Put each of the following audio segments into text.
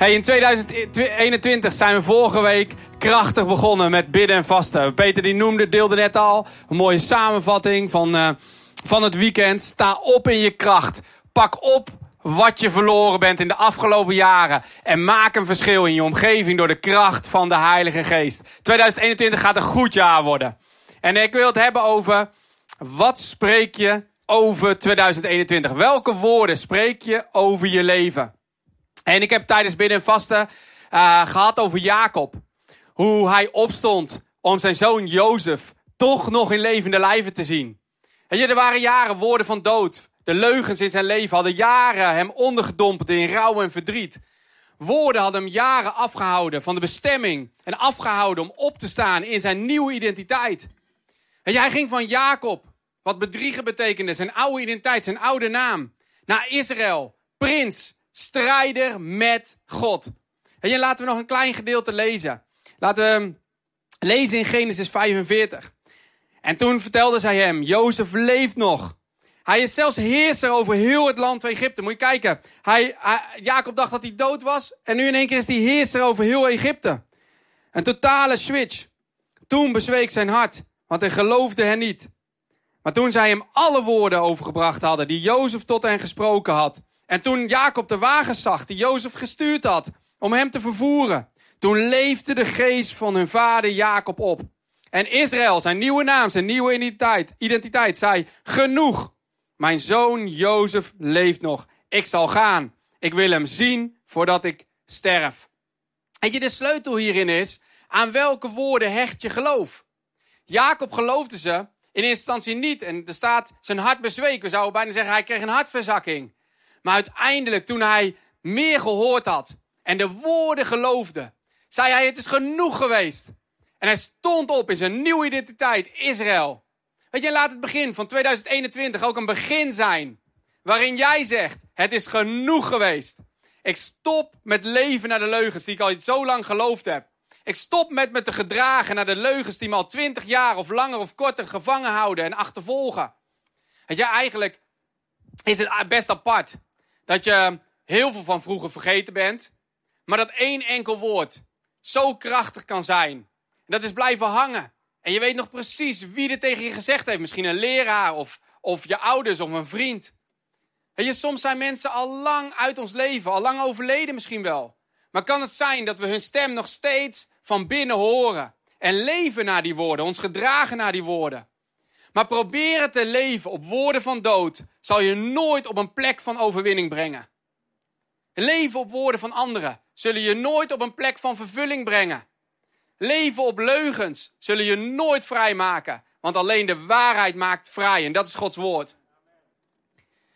Hey, in 2021 zijn we vorige week krachtig begonnen met bidden en vasten. Peter die noemde, deelde net al, een mooie samenvatting van, uh, van het weekend. Sta op in je kracht. Pak op wat je verloren bent in de afgelopen jaren. En maak een verschil in je omgeving door de kracht van de Heilige Geest. 2021 gaat een goed jaar worden. En ik wil het hebben over, wat spreek je over 2021? Welke woorden spreek je over je leven? En ik heb tijdens binnen vasten uh, gehad over Jacob. Hoe hij opstond om zijn zoon Jozef toch nog in levende lijven te zien. En er waren jaren woorden van dood. De leugens in zijn leven hadden jaren hem ondergedompeld in rouw en verdriet. Woorden hadden hem jaren afgehouden van de bestemming. En afgehouden om op te staan in zijn nieuwe identiteit. En hij ging van Jacob, wat bedriegen betekende, zijn oude identiteit, zijn oude naam, naar Israël, prins, strijder met God. En laten we nog een klein gedeelte lezen. Laten we lezen in Genesis 45. En toen vertelde zij hem, Jozef leeft nog. Hij is zelfs heerser over heel het land van Egypte. Moet je kijken. Hij, Jacob dacht dat hij dood was. En nu in één keer is hij heerser over heel Egypte. Een totale switch. Toen bezweek zijn hart. Want hij geloofde hen niet. Maar toen zij hem alle woorden overgebracht hadden die Jozef tot hen gesproken had. En toen Jacob de wagens zag die Jozef gestuurd had om hem te vervoeren. Toen leefde de geest van hun vader Jacob op. En Israël, zijn nieuwe naam, zijn nieuwe identiteit, identiteit zei, genoeg. Mijn zoon Jozef leeft nog. Ik zal gaan. Ik wil hem zien voordat ik sterf. En je, de sleutel hierin is, aan welke woorden hecht je geloof? Jacob geloofde ze in eerste instantie niet. En er staat, zijn hart bezweek. We zouden bijna zeggen, hij kreeg een hartverzakking. Maar uiteindelijk, toen hij meer gehoord had en de woorden geloofde, zei hij: Het is genoeg geweest. En hij stond op in zijn nieuwe identiteit, Israël. Weet je, laat het begin van 2021 ook een begin zijn. Waarin jij zegt: Het is genoeg geweest. Ik stop met leven naar de leugens die ik al zo lang geloofd heb. Ik stop met me te gedragen naar de leugens die me al twintig jaar of langer of korter gevangen houden en achtervolgen. Weet je, eigenlijk is het best apart dat je heel veel van vroeger vergeten bent. Maar dat één enkel woord zo krachtig kan zijn. En dat is blijven hangen. En je weet nog precies wie er tegen je gezegd heeft. Misschien een leraar of, of je ouders of een vriend. En je, soms zijn mensen al lang uit ons leven, al lang overleden misschien wel. Maar kan het zijn dat we hun stem nog steeds van binnen horen? En leven naar die woorden, ons gedragen naar die woorden. Maar proberen te leven op woorden van dood zal je nooit op een plek van overwinning brengen. Leven op woorden van anderen zullen je nooit op een plek van vervulling brengen. Leven op leugens zullen je nooit vrijmaken. Want alleen de waarheid maakt vrij. En dat is Gods woord.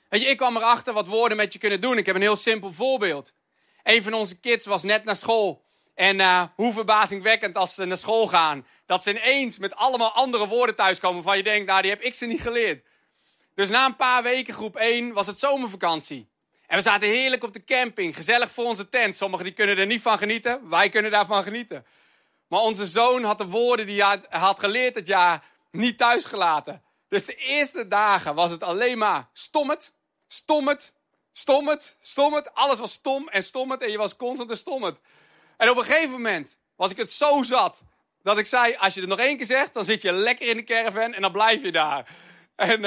Weet je, ik kwam erachter wat woorden met je kunnen doen. Ik heb een heel simpel voorbeeld. Een van onze kids was net naar school. En uh, hoe verbazingwekkend als ze naar school gaan. Dat ze ineens met allemaal andere woorden thuiskomen. Van je denkt, nou die heb ik ze niet geleerd. Dus na een paar weken groep 1 was het zomervakantie. En we zaten heerlijk op de camping. Gezellig voor onze tent. Sommigen die kunnen er niet van genieten. Wij kunnen daarvan genieten. Maar onze zoon had de woorden die hij had geleerd het jaar niet thuisgelaten. Dus de eerste dagen was het alleen maar stommet, stommet, stommet, stommet. Alles was stom en stommet en je was constant een stommet. En op een gegeven moment was ik het zo zat dat ik zei: Als je het nog één keer zegt, dan zit je lekker in de caravan en dan blijf je daar. En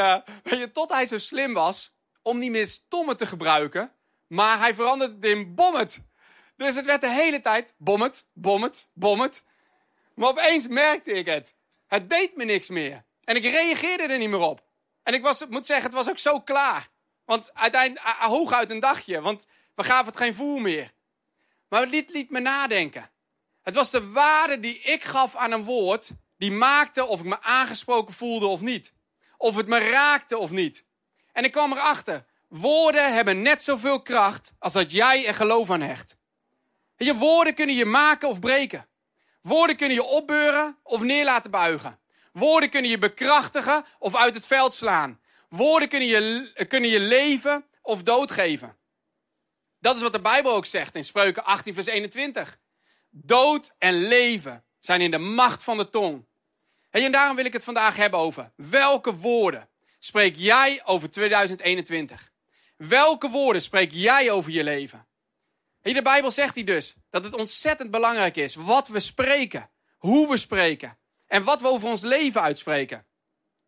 weet je, tot hij zo slim was om niet meer stommet te gebruiken, maar hij veranderde het in bommet. Dus het werd de hele tijd bommet, bommet, bommet. Maar opeens merkte ik het. Het deed me niks meer. En ik reageerde er niet meer op. En ik was, moet zeggen, het was ook zo klaar. Want uiteindelijk, hooguit een dagje, want we gaven het geen voer meer. Maar het liet, liet me nadenken. Het was de waarde die ik gaf aan een woord, die maakte of ik me aangesproken voelde of niet. Of het me raakte of niet. En ik kwam erachter, woorden hebben net zoveel kracht als dat jij er geloof aan hecht. Je woorden kunnen je maken of breken. Woorden kunnen je opbeuren of neer laten buigen. Woorden kunnen je bekrachtigen of uit het veld slaan. Woorden kunnen je, kunnen je leven of doodgeven. Dat is wat de Bijbel ook zegt in Spreuken 18, vers 21. Dood en leven zijn in de macht van de tong. En daarom wil ik het vandaag hebben over welke woorden spreek jij over 2021? Welke woorden spreek jij over je leven? In de Bijbel zegt hij dus dat het ontzettend belangrijk is wat we spreken, hoe we spreken en wat we over ons leven uitspreken.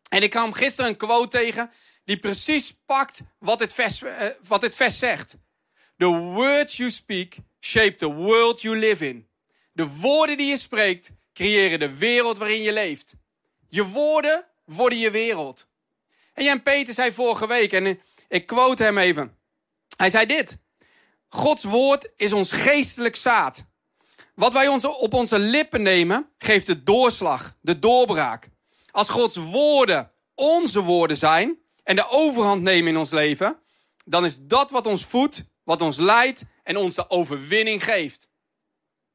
En ik kwam gisteren een quote tegen die precies pakt wat dit vers, uh, wat dit vers zegt. The words you speak shape the world you live in. De woorden die je spreekt creëren de wereld waarin je leeft. Je woorden worden je wereld. En Jan Peter zei vorige week, en ik quote hem even. Hij zei dit. Gods woord is ons geestelijk zaad. Wat wij ons op onze lippen nemen, geeft de doorslag, de doorbraak. Als Gods woorden onze woorden zijn en de overhand nemen in ons leven, dan is dat wat ons voedt, wat ons leidt en ons de overwinning geeft.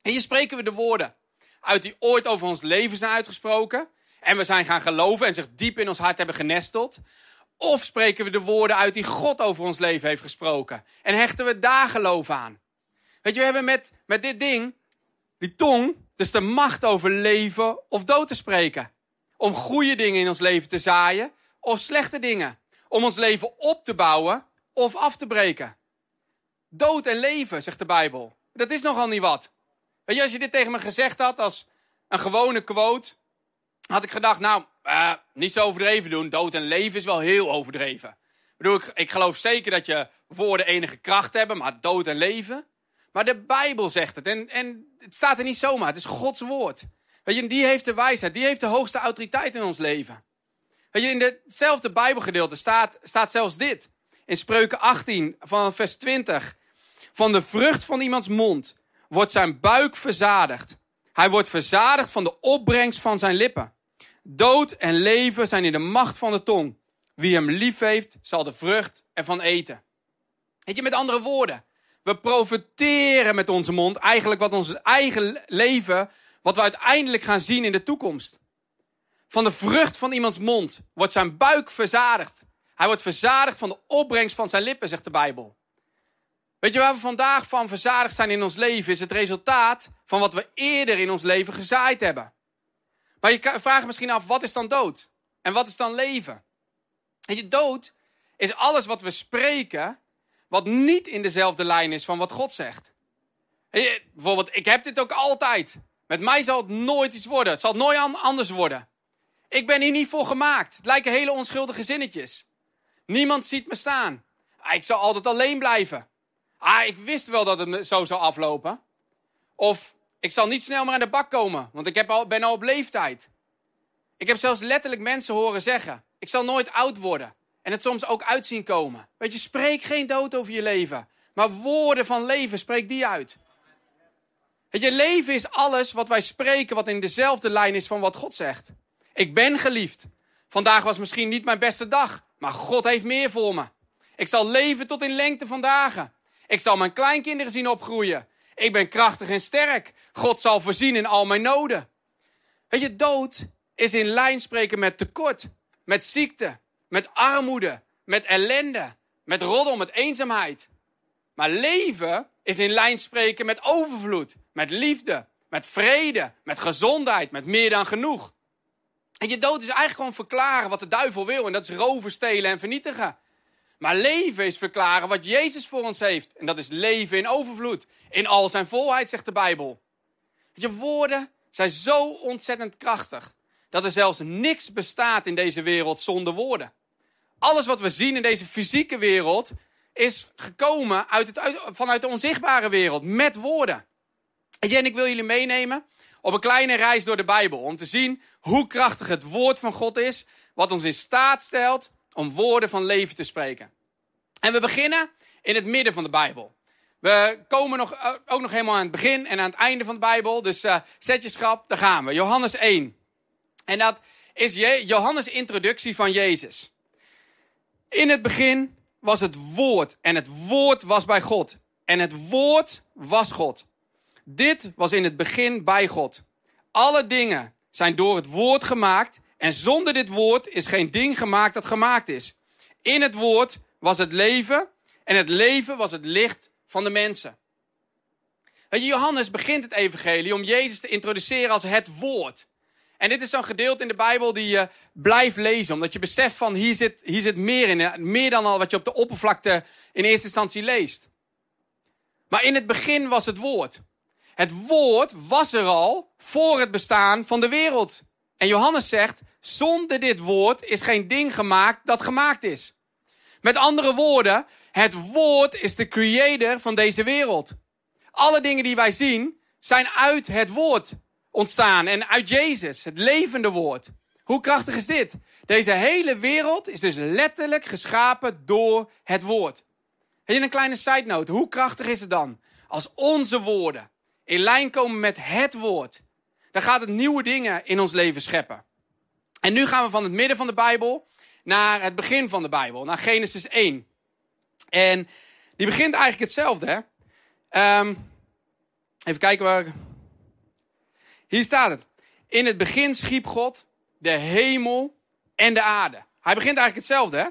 En hier spreken we de woorden uit die ooit over ons leven zijn uitgesproken en we zijn gaan geloven en zich diep in ons hart hebben genesteld. Of spreken we de woorden uit die God over ons leven heeft gesproken en hechten we daar geloof aan. Weet je, we hebben met, met dit ding, die tong, dus de macht over leven of dood te spreken. Om goede dingen in ons leven te zaaien of slechte dingen. Om ons leven op te bouwen of af te breken. Dood en leven, zegt de Bijbel. Dat is nogal niet wat. Je, als je dit tegen me gezegd had als een gewone quote, had ik gedacht, nou, uh, niet zo overdreven doen. Dood en leven is wel heel overdreven. Ik, bedoel, ik, ik geloof zeker dat je woorden enige kracht hebben, maar dood en leven. Maar de Bijbel zegt het. En, en het staat er niet zomaar. Het is Gods woord. Weet je, die heeft de wijsheid. Die heeft de hoogste autoriteit in ons leven. Weet je, in hetzelfde Bijbelgedeelte staat, staat zelfs dit. In Spreuken 18, van vers 20. Van de vrucht van iemands mond wordt zijn buik verzadigd. Hij wordt verzadigd van de opbrengst van zijn lippen. Dood en leven zijn in de macht van de tong. Wie hem lief heeft, zal de vrucht ervan eten. Weet je, met andere woorden, we profiteren met onze mond eigenlijk wat ons eigen leven, wat we uiteindelijk gaan zien in de toekomst. Van de vrucht van iemands mond wordt zijn buik verzadigd. Hij wordt verzadigd van de opbrengst van zijn lippen, zegt de Bijbel. Weet je waar we vandaag van verzadigd zijn in ons leven, is het resultaat van wat we eerder in ons leven gezaaid hebben. Maar je vraagt misschien af, wat is dan dood? En wat is dan leven? Weet je, dood is alles wat we spreken, wat niet in dezelfde lijn is van wat God zegt. Bijvoorbeeld, ik heb dit ook altijd. Met mij zal het nooit iets worden. Het zal nooit anders worden. Ik ben hier niet voor gemaakt. Het lijken hele onschuldige zinnetjes. Niemand ziet me staan. Ah, ik zal altijd alleen blijven. Ah, ik wist wel dat het zo zou aflopen. Of ik zal niet snel meer aan de bak komen, want ik heb al, ben al op leeftijd. Ik heb zelfs letterlijk mensen horen zeggen: Ik zal nooit oud worden. En het soms ook uitzien komen. Weet je, spreek geen dood over je leven. Maar woorden van leven, spreek die uit. Weet je, leven is alles wat wij spreken, wat in dezelfde lijn is van wat God zegt. Ik ben geliefd. Vandaag was misschien niet mijn beste dag, maar God heeft meer voor me. Ik zal leven tot in lengte van dagen. Ik zal mijn kleinkinderen zien opgroeien. Ik ben krachtig en sterk. God zal voorzien in al mijn noden. Weet je, dood is in lijn spreken met tekort, met ziekte, met armoede, met ellende, met roddel, met eenzaamheid. Maar leven is in lijn spreken met overvloed, met liefde, met vrede, met gezondheid, met meer dan genoeg. En je dood is eigenlijk gewoon verklaren wat de duivel wil. En dat is roven, stelen en vernietigen. Maar leven is verklaren wat Jezus voor ons heeft. En dat is leven in overvloed. In al zijn volheid, zegt de Bijbel. Je woorden zijn zo ontzettend krachtig. Dat er zelfs niks bestaat in deze wereld zonder woorden. Alles wat we zien in deze fysieke wereld is gekomen uit het, vanuit de onzichtbare wereld met woorden. En ik wil jullie meenemen op een kleine reis door de Bijbel. Om te zien hoe krachtig het woord van God is. Wat ons in staat stelt om woorden van leven te spreken. En we beginnen in het midden van de Bijbel. We komen nog, eh, ook nog helemaal aan het begin en aan het einde van de Bijbel. Dus uh, zet je schrap, daar gaan we. Johannes 1. En dat is Johannes' introductie van Jezus. In het begin was het woord en het woord was bij God. En het woord was God. Dit was in het begin bij God. Alle dingen zijn door het woord gemaakt en zonder dit woord is geen ding gemaakt dat gemaakt is. In het woord was het leven en het leven was het licht van de mensen. Johannes begint het evangelie om Jezus te introduceren als het woord. En dit is zo'n gedeelte in de Bijbel die je blijft lezen, omdat je beseft van hier zit, hier zit meer in, meer dan al wat je op de oppervlakte in eerste instantie leest. Maar in het begin was het woord. Het woord was er al voor het bestaan van de wereld. En Johannes zegt, zonder dit woord is geen ding gemaakt dat gemaakt is. Met andere woorden, het woord is de creator van deze wereld. Alle dingen die wij zien zijn uit het woord ontstaan en uit Jezus, het levende woord. Hoe krachtig is dit? Deze hele wereld is dus letterlijk geschapen door het woord. Je een kleine side note? Hoe krachtig is het dan als onze woorden in lijn komen met het woord? Dan gaat het nieuwe dingen in ons leven scheppen. En nu gaan we van het midden van de Bijbel naar het begin van de Bijbel, naar Genesis 1. En die begint eigenlijk hetzelfde. Hè? Ehm, even kijken waar. Hier staat het. In het begin schiep God de hemel en de aarde. Hij begint eigenlijk hetzelfde. Hè?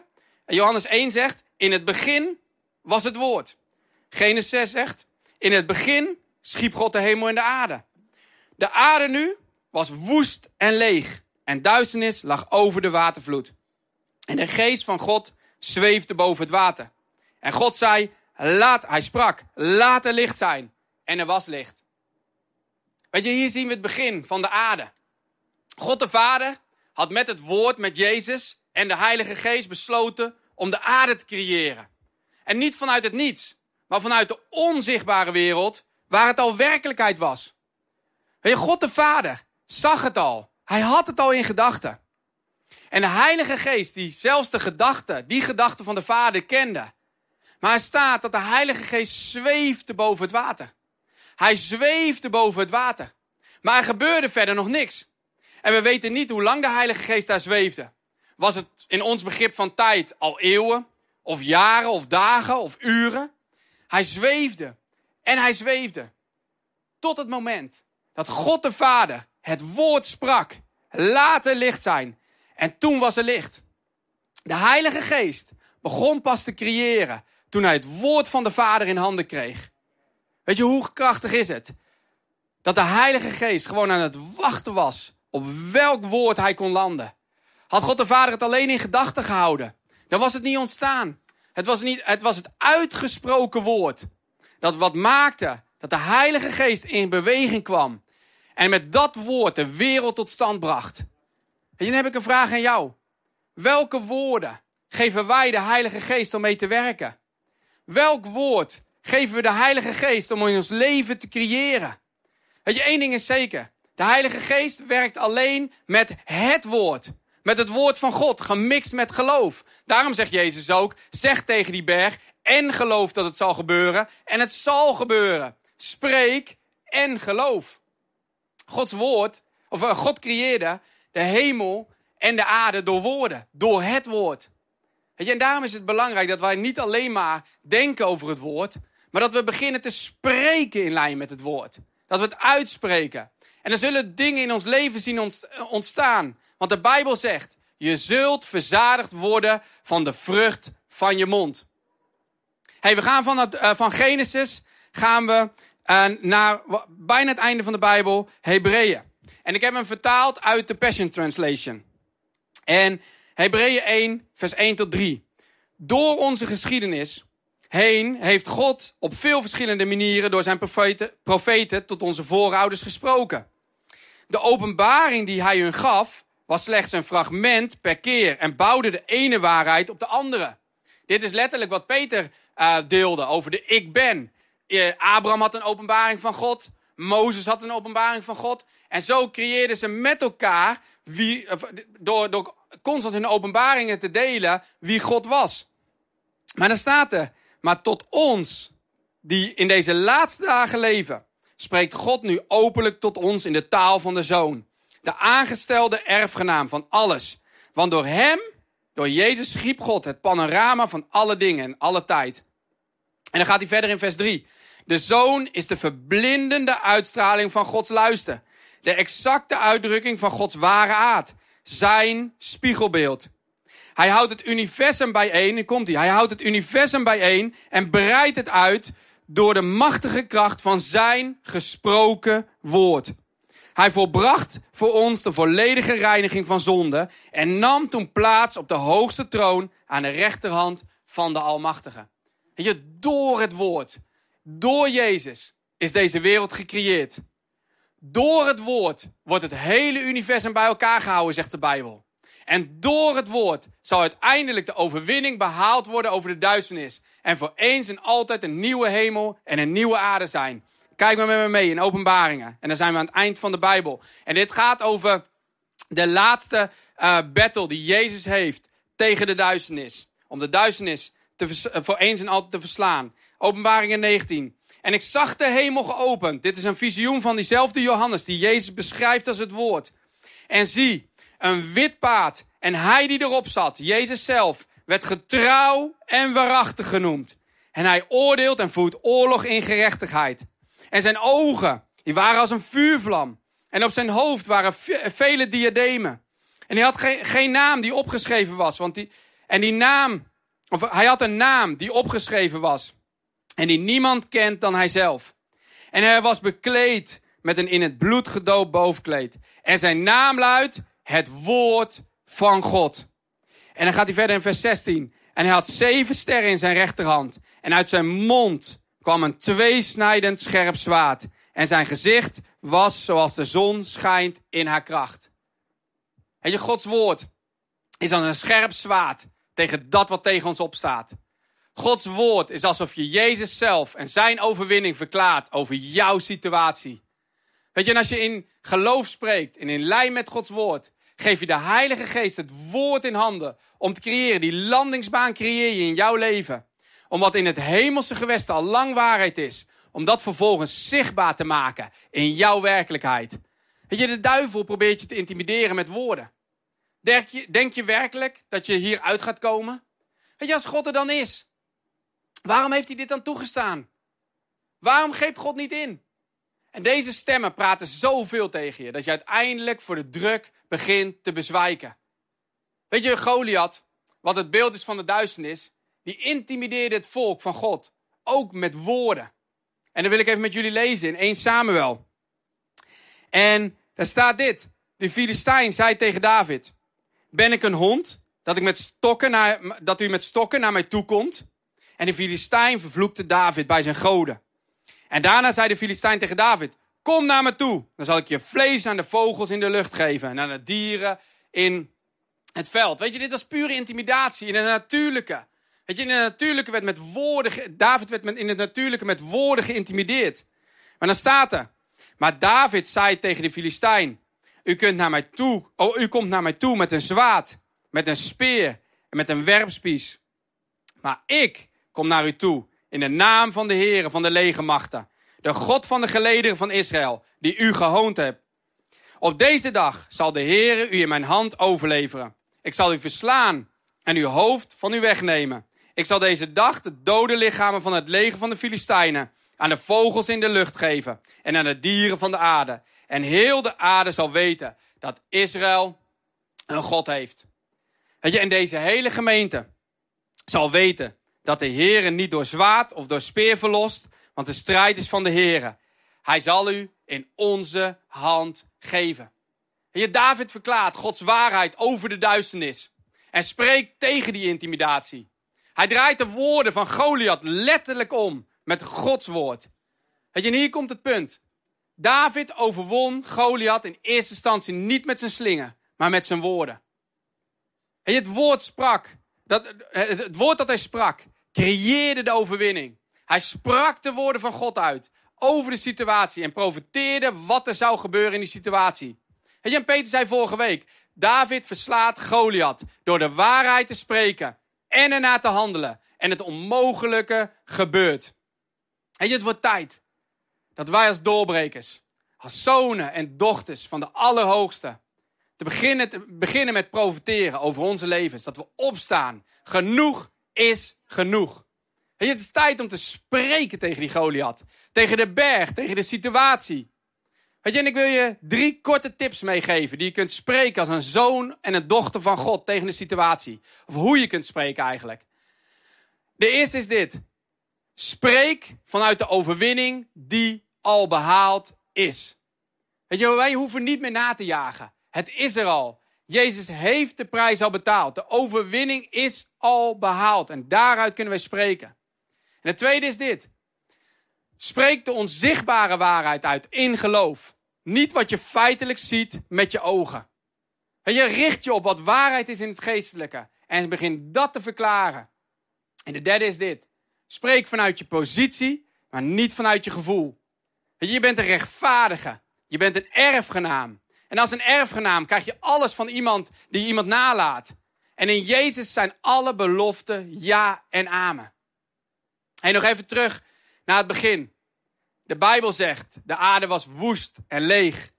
Johannes 1 zegt: In het begin was het woord. Genesis 6 zegt: In het begin schiep God de hemel en de aarde. De aarde nu was woest en leeg. En duisternis lag over de watervloed. En de geest van God zweefde boven het water. En God zei, laat, hij sprak, laat er licht zijn. En er was licht. Weet je, hier zien we het begin van de aarde. God de Vader had met het woord, met Jezus en de Heilige Geest besloten om de aarde te creëren. En niet vanuit het niets, maar vanuit de onzichtbare wereld waar het al werkelijkheid was. Weet God de Vader zag het al. Hij had het al in gedachten. En de Heilige Geest, die zelfs de gedachten, die gedachten van de Vader kende. Maar er staat dat de Heilige Geest zweefde boven het water. Hij zweefde boven het water. Maar er gebeurde verder nog niks. En we weten niet hoe lang de Heilige Geest daar zweefde. Was het in ons begrip van tijd al eeuwen, of jaren, of dagen, of uren? Hij zweefde en hij zweefde. Tot het moment dat God de Vader het woord sprak. Laat er licht zijn. En toen was er licht. De Heilige Geest begon pas te creëren toen hij het woord van de Vader in handen kreeg. Weet je hoe krachtig is het? Dat de Heilige Geest gewoon aan het wachten was op welk woord hij kon landen. Had God de Vader het alleen in gedachten gehouden, dan was het niet ontstaan. Het was, niet, het was het uitgesproken woord. Dat wat maakte dat de Heilige Geest in beweging kwam. En met dat woord de wereld tot stand bracht. En dan heb ik een vraag aan jou. Welke woorden geven wij de Heilige Geest om mee te werken? Welk woord geven we de Heilige Geest om in ons leven te creëren? Weet je, één ding is zeker. De Heilige Geest werkt alleen met het woord. Met het woord van God, gemixt met geloof. Daarom zegt Jezus ook, zeg tegen die berg en geloof dat het zal gebeuren. En het zal gebeuren. Spreek en geloof. Gods woord, of eh, God creëerde de hemel en de aarde door woorden, door het woord. En daarom is het belangrijk dat wij niet alleen maar denken over het woord, maar dat we beginnen te spreken in lijn met het woord. Dat we het uitspreken. En dan zullen dingen in ons leven zien ontstaan. Want de Bijbel zegt, je zult verzadigd worden van de vrucht van je mond. Hey, we gaan van, uh, van Genesis gaan we uh, naar bijna het einde van de Bijbel, Hebreeën. En ik heb hem vertaald uit de Passion Translation. En Hebreeën 1, vers 1 tot 3. Door onze geschiedenis heen heeft God op veel verschillende manieren door zijn profeten, profeten tot onze voorouders gesproken. De openbaring die hij hun gaf was slechts een fragment per keer en bouwde de ene waarheid op de andere. Dit is letterlijk wat Peter uh, deelde over de ik ben. Uh, Abraham had een openbaring van God. Mozes had een openbaring van God. En zo creëerden ze met elkaar, wie, door, door constant hun openbaringen te delen, wie God was. Maar dan staat er, maar tot ons, die in deze laatste dagen leven, spreekt God nu openlijk tot ons in de taal van de Zoon. De aangestelde erfgenaam van alles. Want door hem, door Jezus, schiep God het panorama van alle dingen en alle tijd. En dan gaat hij verder in vers 3. De Zoon is de verblindende uitstraling van Gods luister. De exacte uitdrukking van Gods ware aard. Zijn spiegelbeeld. Hij houdt het universum bijeen, komt hij. Hij houdt het universum bijeen en breidt het uit door de machtige kracht van zijn gesproken woord. Hij volbracht voor ons de volledige reiniging van zonde en nam toen plaats op de hoogste troon aan de rechterhand van de Almachtige. je, door het woord, Door Jezus is deze wereld gecreëerd. Door het woord wordt het hele universum bij elkaar gehouden, zegt de Bijbel. En door het woord zal uiteindelijk de overwinning behaald worden over de duisternis. En voor eens en altijd een nieuwe hemel en een nieuwe aarde zijn. Kijk maar met me mee in openbaringen. En dan zijn we aan het eind van de Bijbel. En dit gaat over de laatste uh, battle die Jezus heeft tegen de duisternis. Om de duisternis te, voor eens en altijd te verslaan. Openbaringen 19. En ik zag de hemel geopend. Dit is een visioen van diezelfde Johannes die Jezus beschrijft als het woord. En zie, een wit paard en hij die erop zat, Jezus zelf, werd getrouw en waarachtig genoemd. En hij oordeelt en voert oorlog in gerechtigheid. En zijn ogen, die waren als een vuurvlam. En op zijn hoofd waren vele diademen. En hij had geen, geen naam die opgeschreven was. Want die, en die naam, of hij had een naam die opgeschreven was. En die niemand kent dan hijzelf. En hij was bekleed met een in het bloed gedoopt bovenkleed. En zijn naam luidt het woord van God. En dan gaat hij verder in vers 16. En hij had zeven sterren in zijn rechterhand. En uit zijn mond kwam een tweesnijdend scherp zwaard. En zijn gezicht was zoals de zon schijnt in haar kracht. En je, Gods woord is dan een scherp zwaard tegen dat wat tegen ons opstaat. Gods woord is alsof je Jezus zelf en zijn overwinning verklaart over jouw situatie. Weet je, en als je in geloof spreekt en in lijn met Gods woord, geef je de Heilige Geest het woord in handen om te creëren. Die landingsbaan creëer je in jouw leven. Om wat in het hemelse gewest al lang waarheid is, om dat vervolgens zichtbaar te maken in jouw werkelijkheid. Weet je, de duivel probeert je te intimideren met woorden. Denk je, denk je werkelijk dat je hieruit gaat komen? Weet je, als God er dan is, waarom heeft hij dit dan toegestaan? Waarom greep God niet in? En deze stemmen praten zoveel tegen je dat je uiteindelijk voor de druk begint te bezwijken. Weet je, Goliath, wat het beeld is van de duisternis, die intimideerde het volk van God. Ook met woorden. En dan wil ik even met jullie lezen in 1 Samuel. En daar staat dit. De Filistijn zei tegen David: Ben ik een hond dat, ik met stokken naar, dat u met stokken naar mij toe komt? En de Filistijn vervloekte David bij zijn goden. En daarna zei de Filistijn tegen David: Kom naar me toe, dan zal ik je vlees aan de vogels in de lucht geven en aan de dieren in het veld. Weet je, dit was pure intimidatie in het natuurlijke. Weet je, in het natuurlijke werd met woorden, David werd in het natuurlijke met woorden geïntimideerd. Maar dan staat er, maar David zei tegen de Filistijn, u, kunt naar mij toe, oh, u komt naar mij toe met een zwaard, met een speer en met een werpspies. Maar ik kom naar u toe in de naam van de Heere van de legermachten, de God van de gelederen van Israël, die u gehoond hebt. Op deze dag zal de Heere u in mijn hand overleveren. Ik zal u verslaan en uw hoofd van u wegnemen. Ik zal deze dag de dode lichamen van het leger van de Filistijnen aan de vogels in de lucht geven en aan de dieren van de aarde. En heel de aarde zal weten dat Israël een God heeft. En deze hele gemeente zal weten dat de Heer niet door zwaard of door speer verlost, want de strijd is van de Heer. Hij zal u in onze hand geven. Je David verklaart Gods waarheid over de duisternis en spreekt tegen die intimidatie. Hij draait de woorden van Goliath letterlijk om met Gods woord. Weet en hier komt het punt. David overwon Goliath in eerste instantie niet met zijn slingen, maar met zijn woorden. En het woord sprak. Dat, het woord dat hij sprak, creëerde de overwinning. Hij sprak de woorden van God uit over de situatie en profeteerde wat er zou gebeuren in die situatie. En Jan Peter zei vorige week, David verslaat Goliath door de waarheid te spreken en ernaar te handelen. En het onmogelijke gebeurt. En het wordt tijd dat wij als doorbrekers, als zonen en dochters van de Allerhoogste, te beginnen, te beginnen met profiteren over onze levens. Dat we opstaan. Genoeg is genoeg. En het is tijd om te spreken tegen die Goliath. Tegen de berg, tegen de situatie. Weet je, en ik wil je drie korte tips meegeven die je kunt spreken als een zoon en een dochter van God tegen de situatie. Of hoe je kunt spreken eigenlijk. De eerste is dit. Spreek vanuit de overwinning die al behaald is. Weet wij hoeven niet meer na te jagen. Het is er al. Jezus heeft de prijs al betaald. De overwinning is al behaald. En daaruit kunnen wij spreken. En het tweede is dit. Spreek de onzichtbare waarheid uit in geloof. Niet wat je feitelijk ziet met je ogen. En je richt je op wat waarheid is in het geestelijke. En begin dat te verklaren. En de derde is dit. Spreek vanuit je positie, maar niet vanuit je gevoel. Je bent een rechtvaardige. Je bent een erfgenaam. En als een erfgenaam krijg je alles van iemand die iemand nalaat. En in Jezus zijn alle beloften ja en amen. En nog even terug naar het begin. De Bijbel zegt, de aarde was woest en leeg.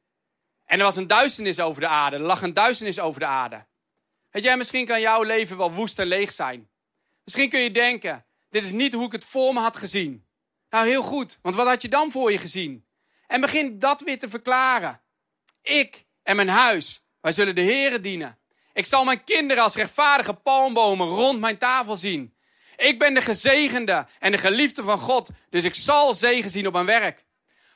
En er was een duisternis over de aarde. Er lag een duisternis over de aarde. Weet jij, misschien kan jouw leven wel woest en leeg zijn. Misschien kun je denken, dit is niet hoe ik het voor me had gezien. Nou, heel goed, want wat had je dan voor je gezien? En begin dat weer te verklaren. Ik en mijn huis, wij zullen de Here dienen. Ik zal mijn kinderen als rechtvaardige palmbomen rond mijn tafel zien. Ik ben de gezegende en de geliefde van God, dus ik zal zegen zien op mijn werk.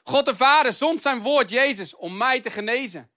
God de Vader zond zijn woord Jezus om mij te genezen.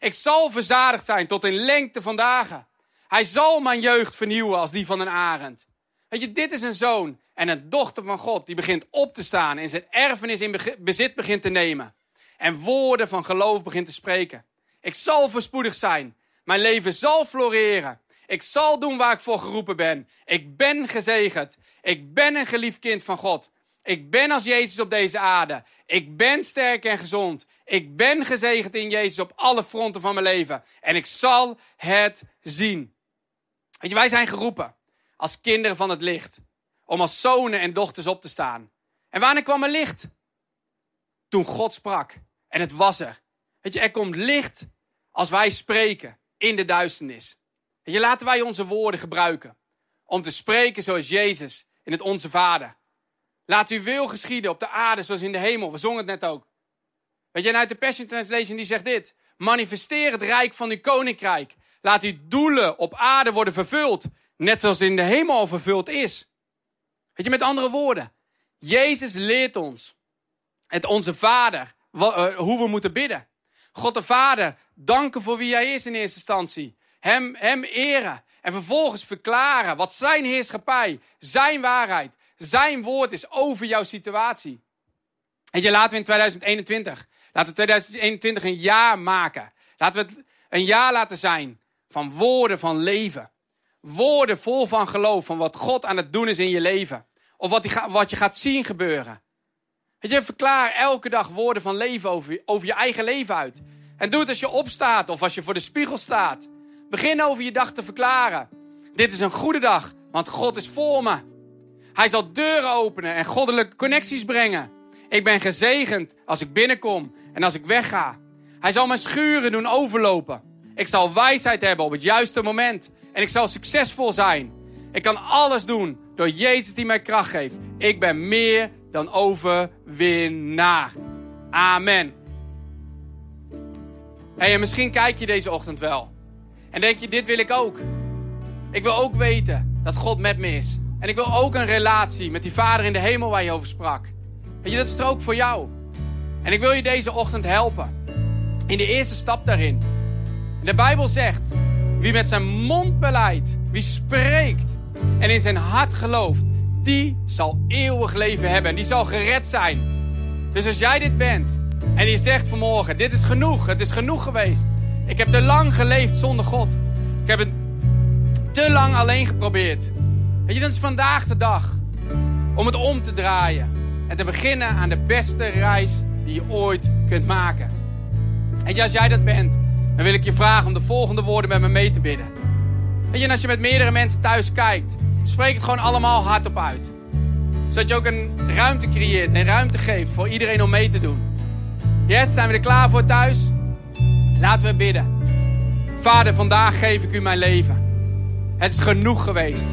Ik zal verzadigd zijn tot in lengte van dagen. Hij zal mijn jeugd vernieuwen als die van een arend. Weet je, dit is een zoon en een dochter van God die begint op te staan en zijn erfenis in bezit begint te nemen. En woorden van geloof begint te spreken. Ik zal voorspoedig zijn. Mijn leven zal floreren. Ik zal doen waar ik voor geroepen ben. Ik ben gezegend. Ik ben een geliefd kind van God. Ik ben als Jezus op deze aarde. Ik ben sterk en gezond. Ik ben gezegend in Jezus op alle fronten van mijn leven. En ik zal het zien. Weet je, wij zijn geroepen als kinderen van het licht. Om als zonen en dochters op te staan. En wanneer kwam er licht? Toen God sprak. En het was er. Weet je, er komt licht als wij spreken in de duisternis. Weet je, laten wij onze woorden gebruiken. Om te spreken zoals Jezus in het Onze Vader. Laat uw wil geschieden op de aarde zoals in de hemel. We zongen het net ook. Weet je, en uit de Passion Translation die zegt dit. Manifesteer het rijk van uw koninkrijk. Laat uw doelen op aarde worden vervuld. Net zoals in de hemel al vervuld is. Weet je, met andere woorden. Jezus leert ons. Het onze Vader. Eh, hoe we moeten bidden. God de Vader danken voor wie hij is in eerste instantie. Hem, hem eren. En vervolgens verklaren wat zijn heerschappij, zijn waarheid, zijn woord is over jouw situatie. En je, laten we in 2021, laten we 2021 een jaar maken. Laten we het een jaar laten zijn van woorden van leven. Woorden vol van geloof, van wat God aan het doen is in je leven. Of wat, die, wat je gaat zien gebeuren. Weet je, verklaar elke dag woorden van leven over, over je eigen leven uit. En doe het als je opstaat of als je voor de spiegel staat. Begin over je dag te verklaren. Dit is een goede dag, want God is voor me. Hij zal deuren openen en goddelijke connecties brengen. Ik ben gezegend als ik binnenkom en als ik wegga. Hij zal mijn schuren doen overlopen. Ik zal wijsheid hebben op het juiste moment. En ik zal succesvol zijn. Ik kan alles doen door Jezus die mij kracht geeft. Ik ben meer dan overwinnaar. Amen. Hey, en misschien kijk je deze ochtend wel. En denk je, dit wil ik ook. Ik wil ook weten dat God met me is. En ik wil ook een relatie met die Vader in de hemel waar je over sprak. Weet je, dat is er ook voor jou. En ik wil je deze ochtend helpen. In de eerste stap daarin. De Bijbel zegt, wie met zijn mond beleidt, wie spreekt en in zijn hart gelooft, die zal eeuwig leven hebben en die zal gered zijn. Dus als jij dit bent en je zegt vanmorgen, dit is genoeg, het is genoeg geweest. Ik heb te lang geleefd zonder God. Ik heb het te lang alleen geprobeerd. Weet je, dan is vandaag de dag om het om te draaien. En te beginnen aan de beste reis die je ooit kunt maken. En als jij dat bent, dan wil ik je vragen om de volgende woorden met me mee te bidden. Weet je, en als je met meerdere mensen thuis kijkt, spreek het gewoon allemaal hardop uit. Zodat je ook een ruimte creëert en ruimte geeft voor iedereen om mee te doen. Yes, zijn we er klaar voor thuis? Laten we bidden. Vader, vandaag geef ik u mijn leven. Het is genoeg geweest.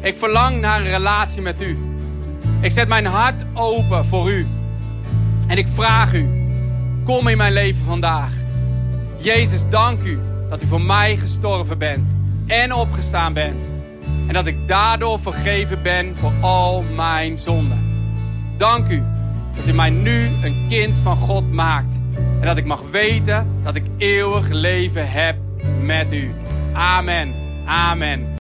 Ik verlang naar een relatie met u. Ik zet mijn hart open voor u. En ik vraag u, kom in mijn leven vandaag. Jezus, dank u dat u voor mij gestorven bent en opgestaan bent. En dat ik daardoor vergeven ben voor al mijn zonden. Dank u dat u mij nu een kind van God maakt. En dat ik mag weten dat ik eeuwig leven heb met u. Amen. Amen.